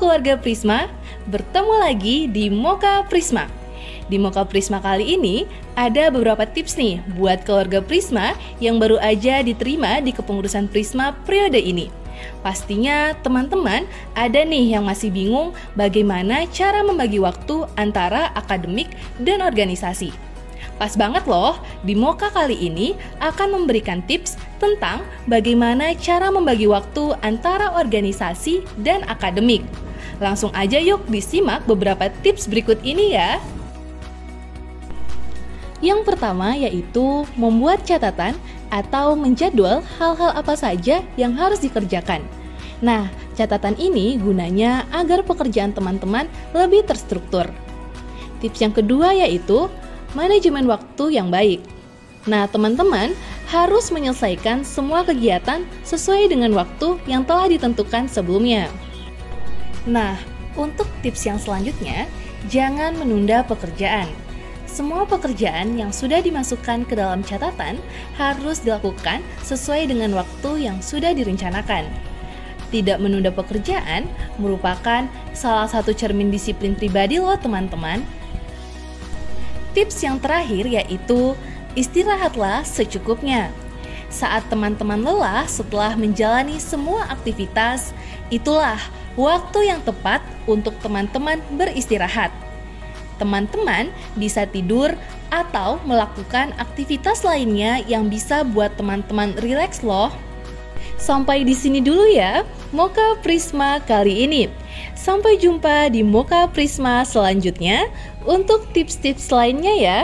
keluarga Prisma, bertemu lagi di Moka Prisma. Di Moka Prisma kali ini ada beberapa tips nih buat keluarga Prisma yang baru aja diterima di kepengurusan Prisma periode ini. Pastinya teman-teman ada nih yang masih bingung bagaimana cara membagi waktu antara akademik dan organisasi. Pas banget loh, di Moka kali ini akan memberikan tips tentang bagaimana cara membagi waktu antara organisasi dan akademik. Langsung aja yuk disimak beberapa tips berikut ini ya. Yang pertama yaitu membuat catatan atau menjadwal hal-hal apa saja yang harus dikerjakan. Nah, catatan ini gunanya agar pekerjaan teman-teman lebih terstruktur. Tips yang kedua yaitu manajemen waktu yang baik. Nah, teman-teman harus menyelesaikan semua kegiatan sesuai dengan waktu yang telah ditentukan sebelumnya. Nah, untuk tips yang selanjutnya, jangan menunda pekerjaan. Semua pekerjaan yang sudah dimasukkan ke dalam catatan harus dilakukan sesuai dengan waktu yang sudah direncanakan. Tidak menunda pekerjaan merupakan salah satu cermin disiplin pribadi loh teman-teman Tips yang terakhir yaitu istirahatlah secukupnya. Saat teman-teman lelah setelah menjalani semua aktivitas, itulah waktu yang tepat untuk teman-teman beristirahat. Teman-teman bisa tidur atau melakukan aktivitas lainnya yang bisa buat teman-teman rileks loh. Sampai di sini dulu ya, Moka Prisma kali ini. Sampai jumpa di Moka Prisma selanjutnya untuk tips-tips lainnya ya.